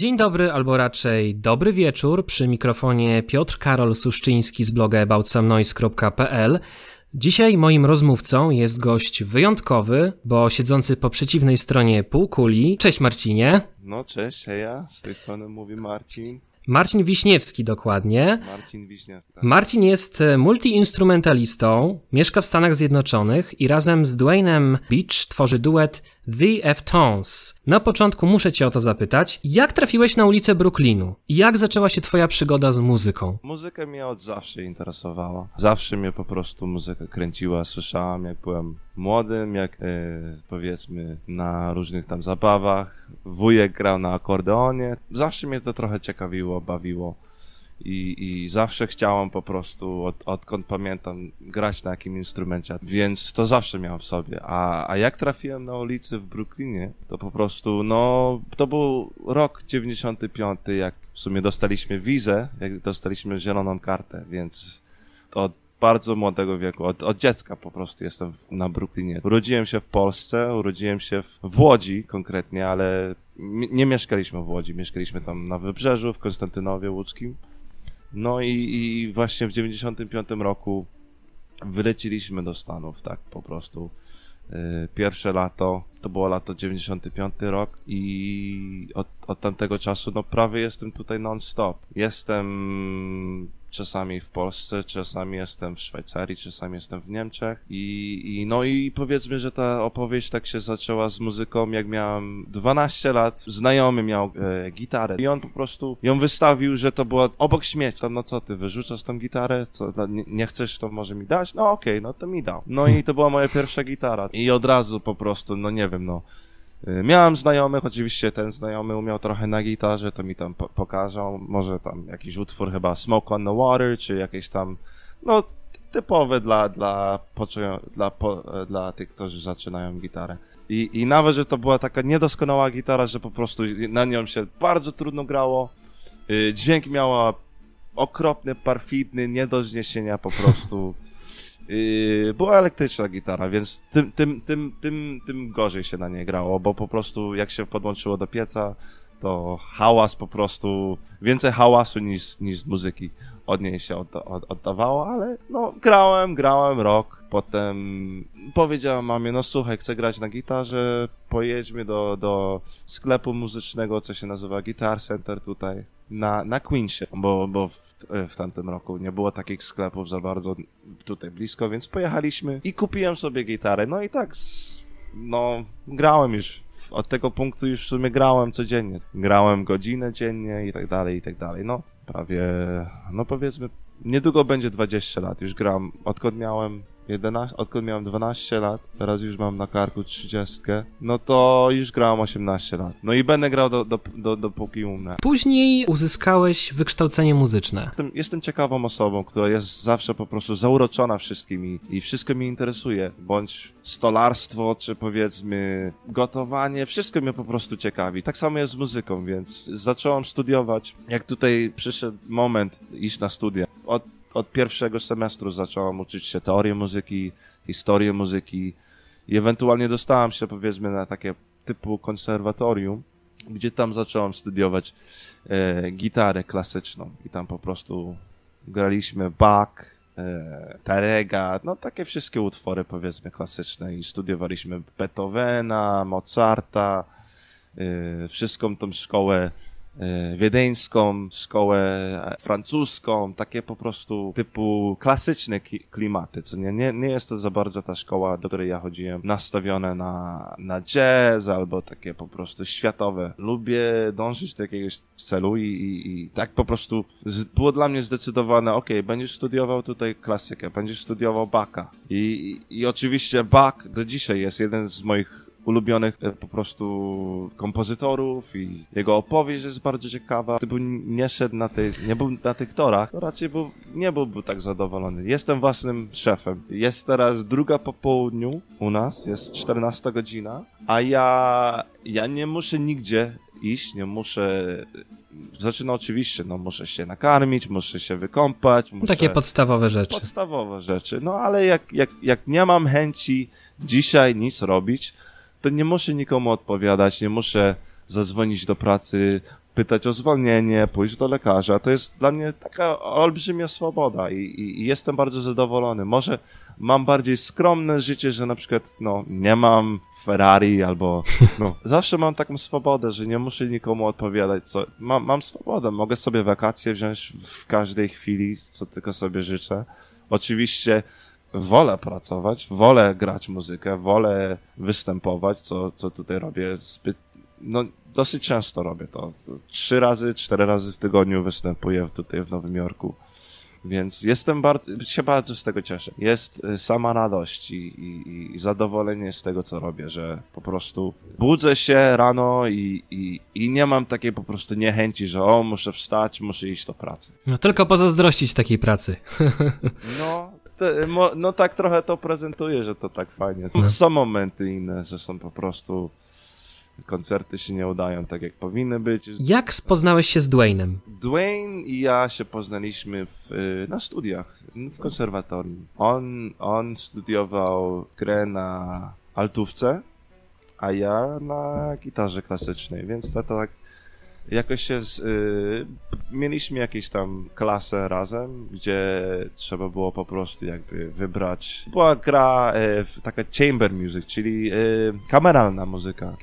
Dzień dobry, albo raczej dobry wieczór. Przy mikrofonie Piotr Karol Suszczyński z bloga aboutsamnoise.pl. Dzisiaj moim rozmówcą jest gość wyjątkowy, bo siedzący po przeciwnej stronie półkuli. Cześć Marcinie. No cześć, heja, z tej strony mówi Marcin. Marcin Wiśniewski dokładnie. Marcin Wiśniewski. Tak. Marcin jest multiinstrumentalistą, mieszka w Stanach Zjednoczonych i razem z Dwaynem Beach tworzy duet The F-Tones. Na początku muszę cię o to zapytać, jak trafiłeś na ulicę Brooklynu? Jak zaczęła się twoja przygoda z muzyką? Muzyka mnie od zawsze interesowała. Zawsze mnie po prostu muzyka kręciła. Słyszałam jak byłem młodym, jak e, powiedzmy na różnych tam zabawach. Wujek grał na akordeonie. Zawsze mnie to trochę ciekawiło, bawiło. I, I zawsze chciałam po prostu, od, odkąd pamiętam, grać na jakim instrumencie, więc to zawsze miałem w sobie. A, a jak trafiłem na ulicy w Brooklynie, to po prostu, no, to był rok 95, jak w sumie dostaliśmy wizę, jak dostaliśmy zieloną kartę, więc od bardzo młodego wieku, od, od dziecka po prostu jestem na Brooklynie. Urodziłem się w Polsce, urodziłem się w Łodzi konkretnie, ale nie mieszkaliśmy w Łodzi, mieszkaliśmy tam na Wybrzeżu, w Konstantynowie Łódzkim. No i, i właśnie w 95 roku wyleciliśmy do Stanów, tak po prostu. Y, pierwsze lato, to było lato 95 rok i od, od tamtego czasu no prawie jestem tutaj non-stop. Jestem czasami w Polsce, czasami jestem w Szwajcarii, czasami jestem w Niemczech. I, i no i powiedzmy, że ta opowieść tak się zaczęła z muzyką, jak miałem 12 lat, znajomy miał e, gitarę i on po prostu ją wystawił, że to była obok śmieci, no co ty, wyrzucasz tą gitarę, co, nie, nie chcesz, to może mi dać? No okej, okay, no to mi dał. No i to była moja pierwsza gitara. I od razu po prostu, no nie wiem, no miałem znajomych, oczywiście ten znajomy umiał trochę na gitarze, to mi tam po pokażą, może tam jakiś utwór chyba Smoke on the Water, czy jakieś tam, no typowe dla, dla, dla, po, dla tych, którzy zaczynają gitarę. I, I nawet, że to była taka niedoskonała gitara, że po prostu na nią się bardzo trudno grało. Y, dźwięk miała okropny, parfitny, nie do zniesienia po prostu. Yy, była elektryczna gitara, więc tym, tym, tym, tym, tym gorzej się na nie grało, bo po prostu jak się podłączyło do pieca, to hałas po prostu, więcej hałasu niż, niż muzyki od niej się od, oddawało, ale no grałem, grałem rok, potem powiedziałem mamie, no słuchaj, chcę grać na gitarze, pojedźmy do, do sklepu muzycznego, co się nazywa Guitar Center tutaj na, na Queensie, bo, bo w, w tamtym roku nie było takich sklepów za bardzo tutaj blisko, więc pojechaliśmy i kupiłem sobie gitarę. No i tak, no, grałem już. Od tego punktu już w sumie grałem codziennie. Grałem godzinę dziennie i tak dalej, i tak dalej. No, prawie, no powiedzmy, niedługo będzie 20 lat. Już gram, odkąd miałem 11, odkąd miałem 12 lat, teraz już mam na karku 30, no to już grałem 18 lat. No i będę grał do, do, do, dopóki umrę. Później uzyskałeś wykształcenie muzyczne. Jestem, jestem ciekawą osobą, która jest zawsze po prostu zauroczona wszystkim i wszystko mi interesuje. Bądź stolarstwo, czy powiedzmy gotowanie, wszystko mnie po prostu ciekawi. Tak samo jest z muzyką, więc zacząłem studiować. Jak tutaj przyszedł moment iść na studia. Od od pierwszego semestru zacząłem uczyć się teorii muzyki, historii muzyki i ewentualnie dostałem się powiedzmy na takie typu konserwatorium, gdzie tam zacząłem studiować e, gitarę klasyczną. I tam po prostu graliśmy Bach, e, Tarega, no takie wszystkie utwory powiedzmy klasyczne. I studiowaliśmy Beethovena, Mozarta, e, wszystką tą szkołę wiedeńską, szkołę e, francuską, takie po prostu typu klasyczne klimaty, co nie, nie, nie jest to za bardzo ta szkoła, do której ja chodziłem, nastawione na, na jazz albo takie po prostu światowe. Lubię dążyć do jakiegoś celu i, i, i tak po prostu z, było dla mnie zdecydowane, ok, będziesz studiował tutaj klasykę, będziesz studiował Bacha i, i, i oczywiście Bach do dzisiaj jest jeden z moich ulubionych e, po prostu kompozytorów i jego opowieść jest bardzo ciekawa. Gdyby nie szedł na tych, nie był na tych torach, to raczej był, nie byłby tak zadowolony. Jestem własnym szefem. Jest teraz druga po południu u nas, jest 14 godzina, a ja, ja nie muszę nigdzie iść, nie muszę Zaczyna oczywiście, no muszę się nakarmić, muszę się wykąpać. Muszę... Takie podstawowe rzeczy. Podstawowe rzeczy, no ale jak, jak, jak nie mam chęci dzisiaj nic robić, to nie muszę nikomu odpowiadać, nie muszę zadzwonić do pracy, pytać o zwolnienie, pójść do lekarza. To jest dla mnie taka olbrzymia swoboda i, i, i jestem bardzo zadowolony. Może mam bardziej skromne życie, że na przykład no, nie mam Ferrari albo no, zawsze mam taką swobodę, że nie muszę nikomu odpowiadać. Co, mam, mam swobodę, mogę sobie wakacje wziąć w każdej chwili, co tylko sobie życzę. Oczywiście wolę pracować, wolę grać muzykę, wolę występować, co, co tutaj robię zbyt, no dosyć często robię to. Trzy razy, cztery razy w tygodniu występuję tutaj w Nowym Jorku. Więc jestem bardzo, się bardzo z tego cieszę. Jest y, sama radość i, i, i zadowolenie z tego, co robię, że po prostu budzę się rano i, i, i nie mam takiej po prostu niechęci, że o, muszę wstać, muszę iść do pracy. No tylko pozazdrościć takiej pracy. No, te, mo, no tak trochę to prezentuje, że to tak fajnie. No. Są momenty inne, że są po prostu koncerty się nie udają tak, jak powinny być. Jak spoznałeś się z Dwaynem? Dwayne i ja się poznaliśmy w, y, na studiach, w konserwatorium. On, on studiował grę na altówce, a ja na gitarze klasycznej, więc to, to tak jakoś się z, y, mieliśmy jakieś tam klasę razem, gdzie trzeba było po prostu jakby wybrać. Była gra y, taka chamber music, czyli y, kameralna muzyka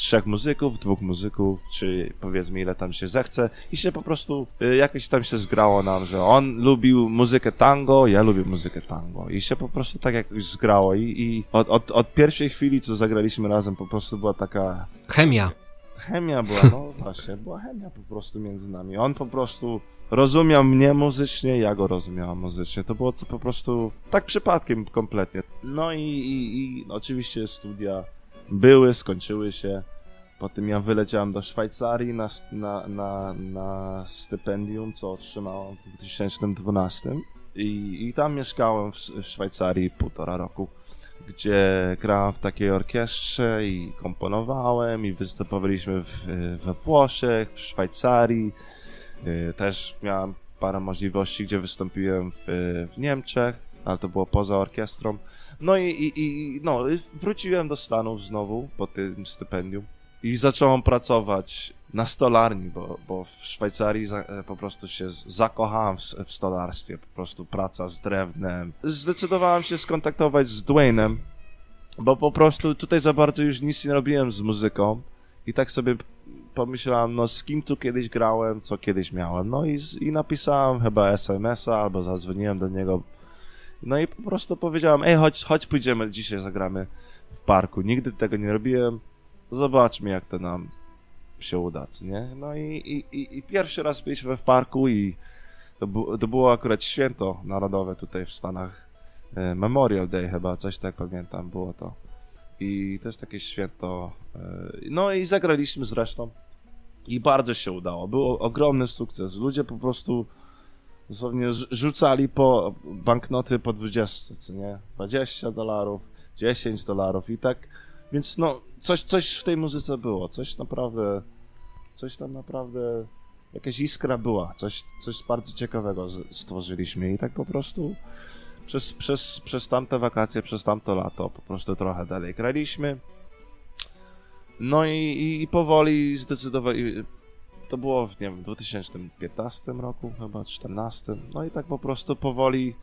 trzech muzyków, dwóch muzyków, czy powiedzmy ile tam się zechce i się po prostu y, jakoś tam się zgrało nam, że on lubił muzykę tango, ja lubię muzykę tango i się po prostu tak jakoś zgrało i, i od, od, od pierwszej chwili, co zagraliśmy razem, po prostu była taka Chemia. Chemia była, no właśnie, była chemia po prostu między nami. On po prostu rozumiał mnie muzycznie, ja go rozumiałam muzycznie. To było po prostu tak przypadkiem kompletnie. No i, i, i oczywiście studia były, skończyły się. Potem ja wyleciałem do Szwajcarii na, na, na, na stypendium, co otrzymałem w 2012. I, i tam mieszkałem w, w Szwajcarii półtora roku, gdzie grałem w takiej orkiestrze i komponowałem i występowaliśmy w, we Włoszech, w Szwajcarii. Y, Też miałem parę możliwości, gdzie wystąpiłem w, w Niemczech, ale to było poza orkiestrą. No i, i, i no, wróciłem do Stanów znowu po tym stypendium i zacząłem pracować na stolarni, bo, bo w Szwajcarii za, e, po prostu się zakochałem w, w stolarstwie, po prostu praca z drewnem. Zdecydowałem się skontaktować z Dwaynem, bo po prostu tutaj za bardzo już nic nie robiłem z muzyką i tak sobie pomyślałem, no z kim tu kiedyś grałem, co kiedyś miałem, no i, i napisałem chyba SMS-a albo zadzwoniłem do niego, no i po prostu powiedziałem, ej, chodź, chodź pójdziemy, dzisiaj zagramy w parku. Nigdy tego nie robiłem. Zobaczmy, jak to nam się uda, co nie? No i, i, i, pierwszy raz byliśmy w parku i to, bu, to było akurat święto narodowe tutaj w Stanach. E, Memorial Day chyba, coś tak pamiętam, było to. I jest takie święto. e, No i zagraliśmy zresztą. I bardzo się udało. Był ogromny sukces. Ludzie po prostu dosłownie rz- rzucali po banknoty po 20, co nie? 20 dolarów, 10 dolarów i tak. Więc no, coś, coś w tej muzyce było. Coś naprawdę, coś tam naprawdę, jakaś iskra była. Coś, coś bardzo ciekawego stworzyliśmy i tak po prostu przez, przez, przez tamte wakacje, przez tamto lato po prostu trochę dalej graliśmy. No i, i, i powoli zdecydowali, to było w, nie wiem, 2015 roku, chyba 14. No i tak po prostu powoli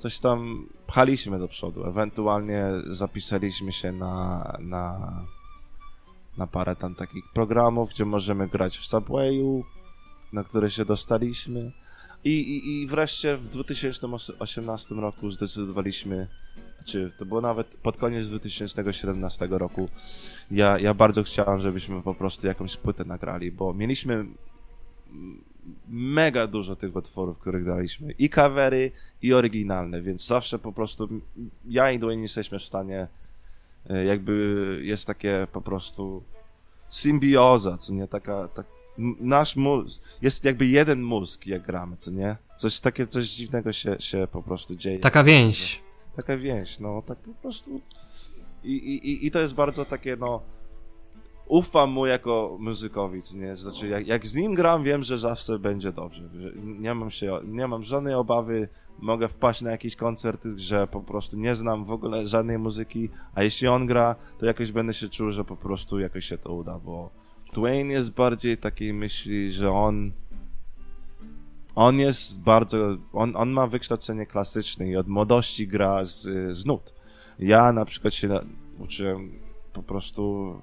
coś tam pchaliśmy do przodu. Ewentualnie zapisaliśmy się na, na, na parę tam takich programów, gdzie możemy grać w Subwayu, na które się dostaliśmy. I, i, I wreszcie w 2018 roku zdecydowaliśmy, czy to było nawet pod koniec 2017 roku, ja, ja bardzo chciałem, żebyśmy po prostu jakąś płytę nagrali, bo mieliśmy mega dużo tych utworów, których daliśmy. I covery, i oryginalne, więc zawsze po prostu ja i Dwayne jesteśmy w stanie, e, jakby jest takie po prostu symbioza, co nie, taka, tak, nasz mózg, jest jakby jeden mózg, jak gramy, co nie? Coś takie, coś dziwnego się, się po prostu dzieje Taka więź. taka więź, no tak po prostu. I, i- i to jest bardzo takie, no. Ufam mu jako muzykowi, nie? Znaczy, jak, jak z nim gram, wiem, że zawsze będzie dobrze. Nie mam się, nie mam żadnej obawy, mogę wpaść na jakiś koncert, że po prostu nie znam w ogóle żadnej muzyki, a jeśli on gra, to jakoś będę się czuł, że po prostu jakoś się to uda, bo Dwayne jest bardziej takiej myśli, że on on jest bardzo, on, on ma wykształcenie klasyczne i od młodości gra z, z nut. Ja na przykład się uczyłem po prostu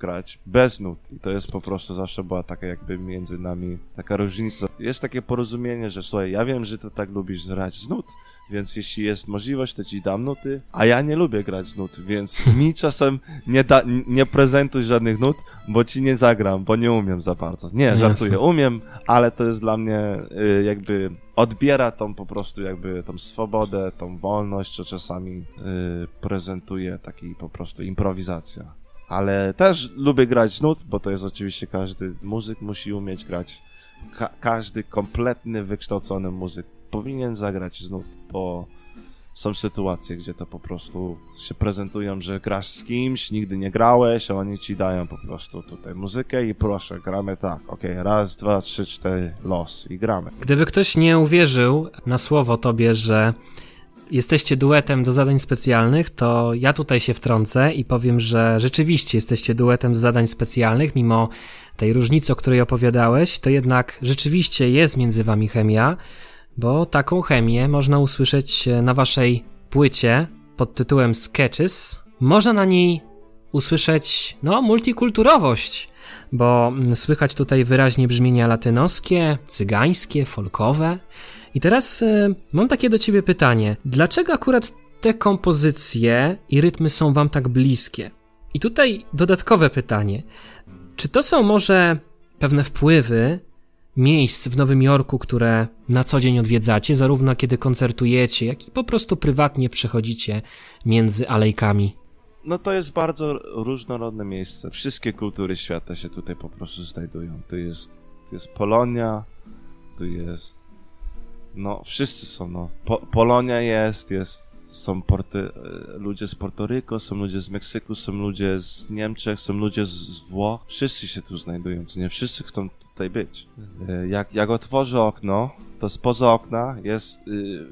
grać bez nut i to jest po prostu zawsze była taka jakby między nami taka różnica. Jest takie porozumienie, że słuchaj, ja wiem, że ty tak lubisz grać z nut, więc jeśli jest możliwość, to ci dam nuty, a ja nie lubię grać z nut, więc mi czasem nie, da, nie prezentuj żadnych nut, bo ci nie zagram, bo nie umiem za bardzo. Nie, żartuję, Jasne. umiem, ale to jest dla mnie y, jakby odbiera tą po prostu jakby tą swobodę, tą wolność, co czasami y, prezentuje taki po prostu improwizacja. Ale też lubię grać nut, bo to jest oczywiście każdy muzyk musi umieć grać. Ka każdy kompletny, wykształcony muzyk powinien zagrać z nut, bo są sytuacje, gdzie to po prostu się prezentują, że grasz z kimś, nigdy nie grałeś, a oni ci dają po prostu tutaj muzykę i proszę, gramy tak, okej, okay, raz, dwa, trzy, cztery, los i gramy. Gdyby ktoś nie uwierzył na słowo tobie, że jesteście duetem do zadań specjalnych, to ja tutaj się wtrącę i powiem, że rzeczywiście jesteście duetem do zadań specjalnych, mimo tej różnicy, o której opowiadałeś, to jednak rzeczywiście jest między wami chemia, bo taką chemię można usłyszeć na waszej płycie pod tytułem Sketches. Można na niej usłyszeć, no, multikulturowość, bo słychać tutaj wyraźnie brzmienia latynoskie, cygańskie, folkowe. I teraz y, mam takie do ciebie pytanie. Dlaczego akurat te kompozycje i rytmy są wam tak bliskie? I tutaj dodatkowe pytanie. Czy to są może pewne wpływy miejsc w Nowym Jorku, które na co dzień odwiedzacie, zarówno kiedy koncertujecie, jak i po prostu prywatnie przechodzicie między alejkami? No to jest bardzo różnorodne miejsce. Wszystkie kultury świata się tutaj po prostu znajdują. Tu jest, tu jest Polonia, tu jest no, wszyscy są, no. Po, Polonia jest, jest, są porty, e, ludzie z Portoryko, są ludzie z Meksyku, są ludzie z Niemczech, są ludzie z, Włoch. Wszyscy się tu znajdują, nie? Wszyscy chcą tutaj być. E, jak, jak otworzę okno, to spoza okna jest y,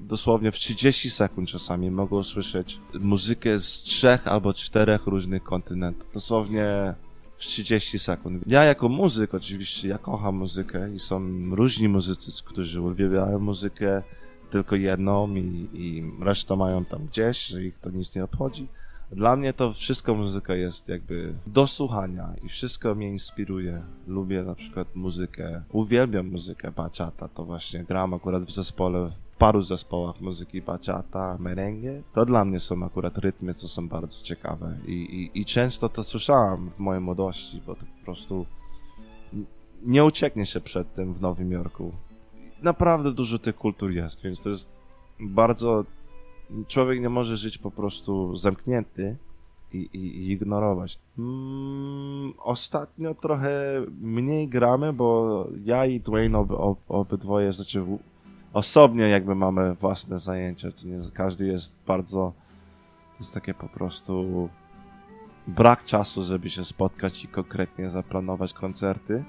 dosłownie w 30 sekund czasami mogę usłyszeć muzykę z trzech albo czterech różnych kontynentów. Dosłownie w 30 sekund. Ja jako muzyk oczywiście, ja kocham muzykę i są różni muzycy, którzy uwielbiają muzykę tylko jedną i, i resztę mają tam gdzieś, że ich to nic nie obchodzi. Dla mnie to wszystko muzyka jest jakby do słuchania i wszystko mnie inspiruje. Lubię na przykład muzykę, uwielbiam muzykę bachata, to właśnie gram akurat w zespole paru zespołach muzyki bachata, merengue, to dla mnie są akurat rytmy, co są bardzo ciekawe i, i, i często to słyszałem w mojej młodości, bo to po prostu nie ucieknie się przed tym w Nowym Jorku. Naprawdę dużo tych kultur jest, więc to jest bardzo... Człowiek nie może żyć po prostu zamknięty i, i, i ignorować. Mm, ostatnio trochę mniej gramy, bo ja i Dwayne ob, ob, obydwoje, znaczy osobnie jakby mamy własne zajęcia, co nie każdy jest bardzo, jest takie po prostu brak czasu, żeby się spotkać i konkretnie zaplanować koncerty,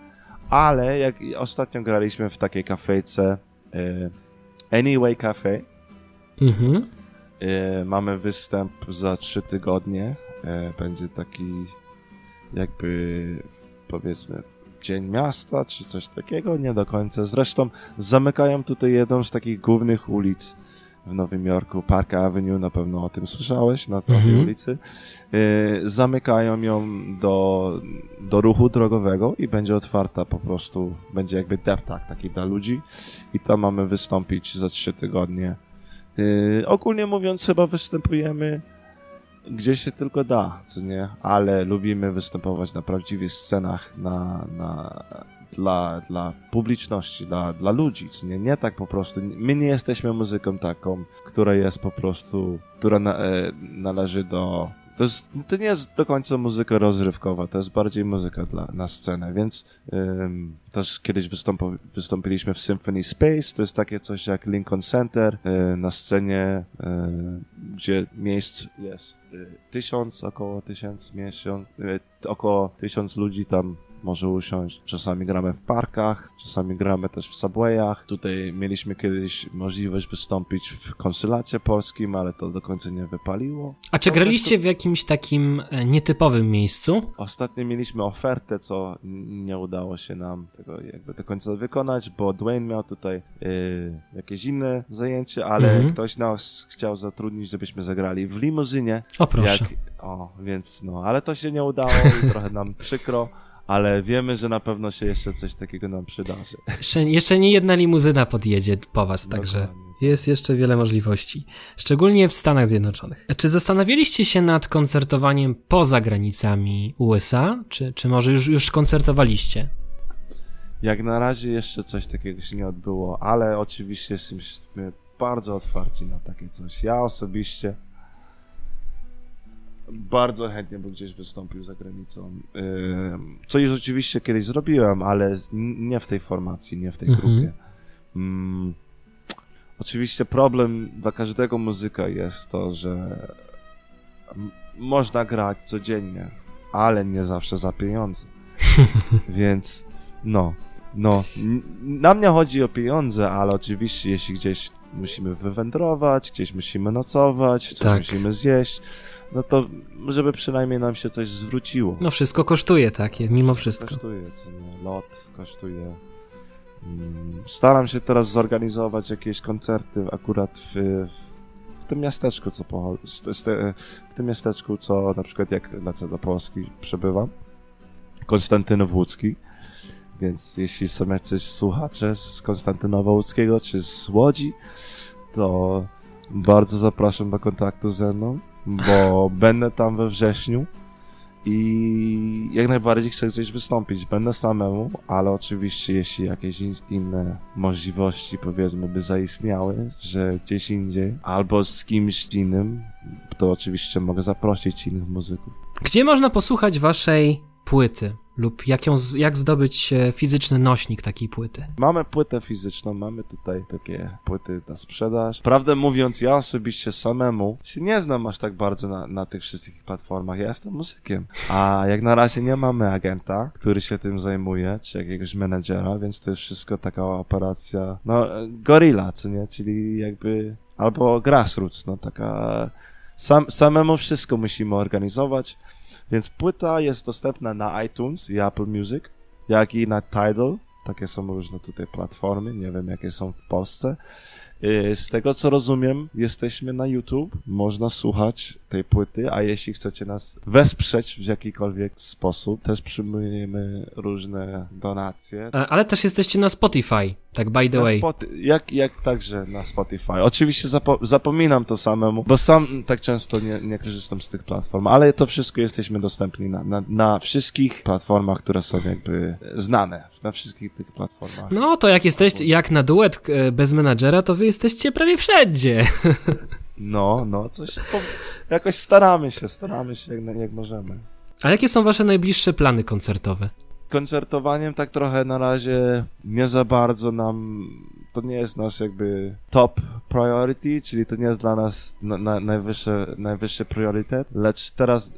ale jak ostatnio graliśmy w takiej kafejce e, Anyway Cafe, mhm. E, mamy występ za trzy tygodnie, e, będzie taki jakby powiedzmy Dzień Miasta, czy coś takiego, nie do końca. Zresztą zamykają tutaj jedną z takich głównych ulic w Nowym Jorku, Park Avenue, na pewno o tym słyszałeś, na tej mhm. ulicy. Yy, zamykają ją do, do ruchu drogowego i będzie otwarta po prostu, będzie jakby deptak taki dla ludzi i tam mamy wystąpić za trzy tygodnie. Yy, ogólnie mówiąc, chyba występujemy gdzie się tylko da, co nie? Ale lubimy występować na prawdziwych scenach, na, na, dla, dla publiczności, dla, dla ludzi, co nie? Nie tak po prostu. My nie jesteśmy muzyką taką, która jest po prostu, która na, e, należy do to, jest, to nie jest do końca muzyka rozrywkowa, to jest bardziej muzyka dla, na scenę, więc ym, też kiedyś wystąpiliśmy w Symphony Space, to jest takie coś jak Lincoln Center, y, na scenie, y, gdzie miejsc jest y, tysiąc, około tysiąc miesiąc, y, około tysiąc ludzi tam może usiąść. Czasami gramy w parkach, czasami gramy też w subwayach. Tutaj mieliśmy kiedyś możliwość wystąpić w konsulacie polskim, ale to do końca nie wypaliło. A czy graliście w jakimś takim e, nietypowym miejscu? Ostatnio mieliśmy ofertę, co nie udało się nam tego jakby do końca wykonać, bo Dwayne miał tutaj yy, jakieś inne zajęcie, ale Mhm. ktoś nas chciał zatrudnić, żebyśmy zagrali w limuzynie. O proszę. Jak, o, więc no, ale to się nie udało i trochę nam przykro, ale wiemy, że na pewno się jeszcze coś takiego nam przydarzy. Jeszcze, jeszcze nie jedna limuzyna podjedzie po was, także Dokładnie. jest jeszcze wiele możliwości. Szczególnie w Stanach Zjednoczonych. Czy zastanawialiście się nad koncertowaniem poza granicami USA? Czy, czy może już, już koncertowaliście? Jak na razie jeszcze coś takiego się nie odbyło, ale oczywiście jesteśmy bardzo otwarci na takie coś. Ja osobiście bardzo chętnie bym gdzieś wystąpił za granicą. Co już oczywiście kiedyś zrobiłem, ale nie w tej formacji, nie w tej Mhm. grupie. Mm, Oczywiście problem dla każdego muzyka jest to, że można grać codziennie, ale nie zawsze za pieniądze. Więc no, no, na mnie chodzi o pieniądze, ale oczywiście jeśli gdzieś musimy wywędrować, gdzieś musimy nocować, coś Tak. musimy zjeść, no to żeby przynajmniej nam się coś zwróciło. No wszystko kosztuje takie, mimo wszystko. Kosztuje, co nie? lot kosztuje. Mm, Staram się teraz zorganizować jakieś koncerty akurat w, w tym miasteczku, co po, w tym miasteczku, co na przykład jak lecę do Polski przebywam, Konstantynów Łódzki, więc jeśli są jacyś słuchacze z Konstantynowa Łódzkiego czy z Łodzi, to bardzo zapraszam do kontaktu ze mną, bo będę tam we wrześniu i jak najbardziej chcę gdzieś wystąpić. Będę samemu, ale oczywiście jeśli jakieś in- inne możliwości powiedzmy by zaistniały, że gdzieś indziej albo z kimś innym, to oczywiście mogę zaprosić innych muzyków. Gdzie można posłuchać waszej płyty? Lub jak, ją, jak zdobyć e, fizyczny nośnik takiej płyty? Mamy płytę fizyczną, mamy tutaj takie płyty na sprzedaż. Prawdę mówiąc, ja osobiście samemu się nie znam aż tak bardzo na, na tych wszystkich platformach. Ja jestem muzykiem. A jak na razie nie mamy agenta, który się tym zajmuje, czy jakiegoś menedżera, więc to jest wszystko taka operacja, no, e, gorilla, co nie? Czyli jakby, albo grassroots, no taka, sam, samemu wszystko musimy organizować. Więc płyta jest dostępna na iTunes i Apple Music, jak i na Tidal. Takie są różne tutaj platformy, nie wiem jakie są w Polsce. Yy, Z tego co rozumiem, jesteśmy na YouTube, można słuchać tej płyty, a jeśli chcecie nas wesprzeć w jakikolwiek sposób, też przyjmujemy różne donacje. Ale też jesteście na Spotify, tak by the Na way. Jak, jak także na Spotify. Oczywiście zapo- zapominam to samemu, bo sam tak często nie, nie korzystam z tych platform, ale to wszystko jesteśmy dostępni na, na, na wszystkich platformach, które są jakby znane. Na wszystkich tych platformach. No to jak jesteście, jak na duet e, bez menadżera, to wy jesteście prawie wszędzie. No, no, coś jakoś staramy się, staramy się jak, jak możemy. A jakie są wasze najbliższe plany koncertowe? Koncertowaniem tak trochę na razie nie za bardzo nam, to nie jest nasz jakby top priority, czyli to nie jest dla nas na, na, najwyższy, najwyższy priorytet, lecz teraz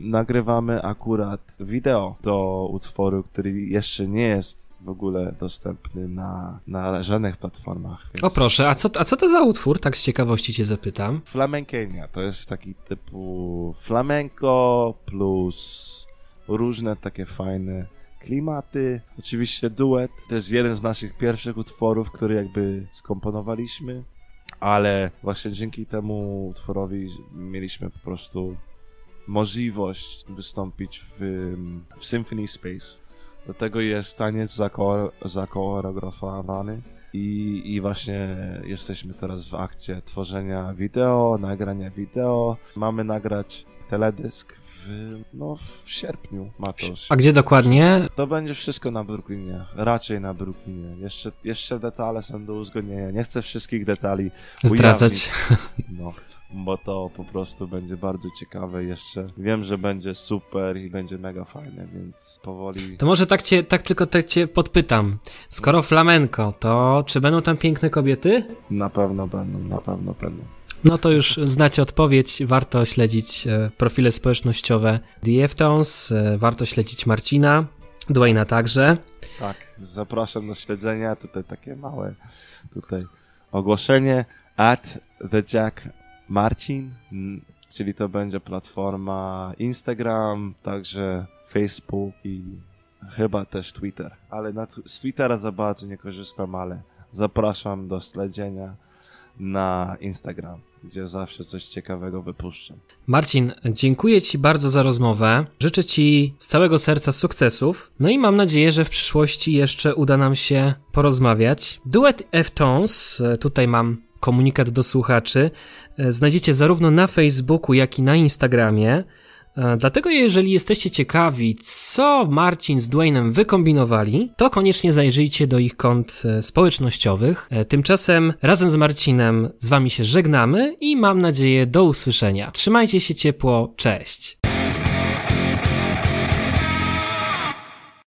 nagrywamy akurat wideo do utworu, który jeszcze nie jest w ogóle dostępny na, na żadnych platformach. Więc... O proszę, a co, a co to za utwór? Tak z ciekawości cię zapytam. Flamenkenia to jest taki typu flamenco plus różne takie fajne klimaty. Oczywiście duet. To jest jeden z naszych pierwszych utworów, który jakby skomponowaliśmy, ale właśnie dzięki temu utworowi mieliśmy po prostu możliwość wystąpić w, w Symphony Space. Do tego jest taniec zako- zakoreografowany i, i właśnie jesteśmy teraz w akcie tworzenia wideo, nagrania wideo. Mamy nagrać teledysk w, no, w sierpniu ma to się. A gdzie dokładnie? To będzie wszystko na Brooklynie, raczej na Brooklynie. Jeszcze, jeszcze detale są do uzgodnienia. Nie chcę wszystkich detali Zdradzać. ujawnić. No, bo to po prostu będzie bardzo ciekawe jeszcze. Wiem, że będzie super i będzie mega fajne, więc powoli... To może tak cię, tak tylko tak cię podpytam. Skoro flamenko, to czy będą tam piękne kobiety? Na pewno będą, na pewno będą. No to już znacie odpowiedź. Warto śledzić e, profile społecznościowe The Eftones, e, warto śledzić Marcina. Dwayna także. Tak, zapraszam do śledzenia. Tutaj takie małe tutaj ogłoszenie at the Jack Marcin, czyli to będzie platforma Instagram, także Facebook i chyba też Twitter. Ale na, z Twittera za bardzo nie korzystam, ale zapraszam do śledzenia na Instagram, gdzie zawsze coś ciekawego wypuszczam. Marcin, dziękuję Ci bardzo za rozmowę. Życzę Ci z całego serca sukcesów. No i mam nadzieję, że w przyszłości jeszcze uda nam się porozmawiać. Duet F-Tones, tutaj mam komunikat do słuchaczy, znajdziecie zarówno na Facebooku, jak i na Instagramie. E, dlatego jeżeli jesteście ciekawi, co Marcin z Dwaynem wykombinowali, to koniecznie zajrzyjcie do ich kont e, społecznościowych. E, tymczasem razem z Marcinem z wami się żegnamy i mam nadzieję do usłyszenia. Trzymajcie się ciepło, cześć!